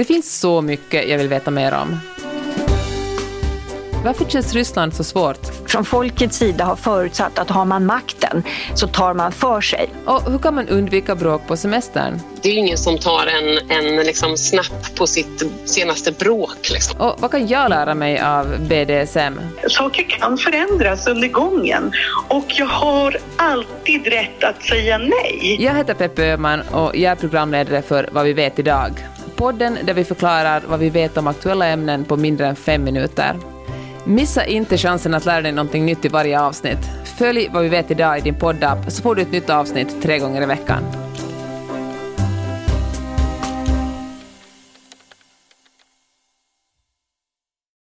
Det finns så mycket jag vill veta mer om. Varför känns Ryssland så svårt? Från folkets sida har förutsatt att har man makten så tar man för sig. Och hur kan man undvika bråk på semestern? Det är ingen som tar en, en liksom snapp på sitt senaste bråk. Liksom. Och vad kan jag lära mig av BDSM? Saker kan förändras under gången och jag har alltid rätt att säga nej. Jag heter Peppe Öhman och jag är programledare för Vad vi vet idag. Podden där vi förklarar vad vi vet om aktuella ämnen på mindre än fem minuter. Missa inte chansen att lära dig någonting nytt i varje avsnitt. Följ vad vi vet idag i din poddapp så får du ett nytt avsnitt tre gånger i veckan.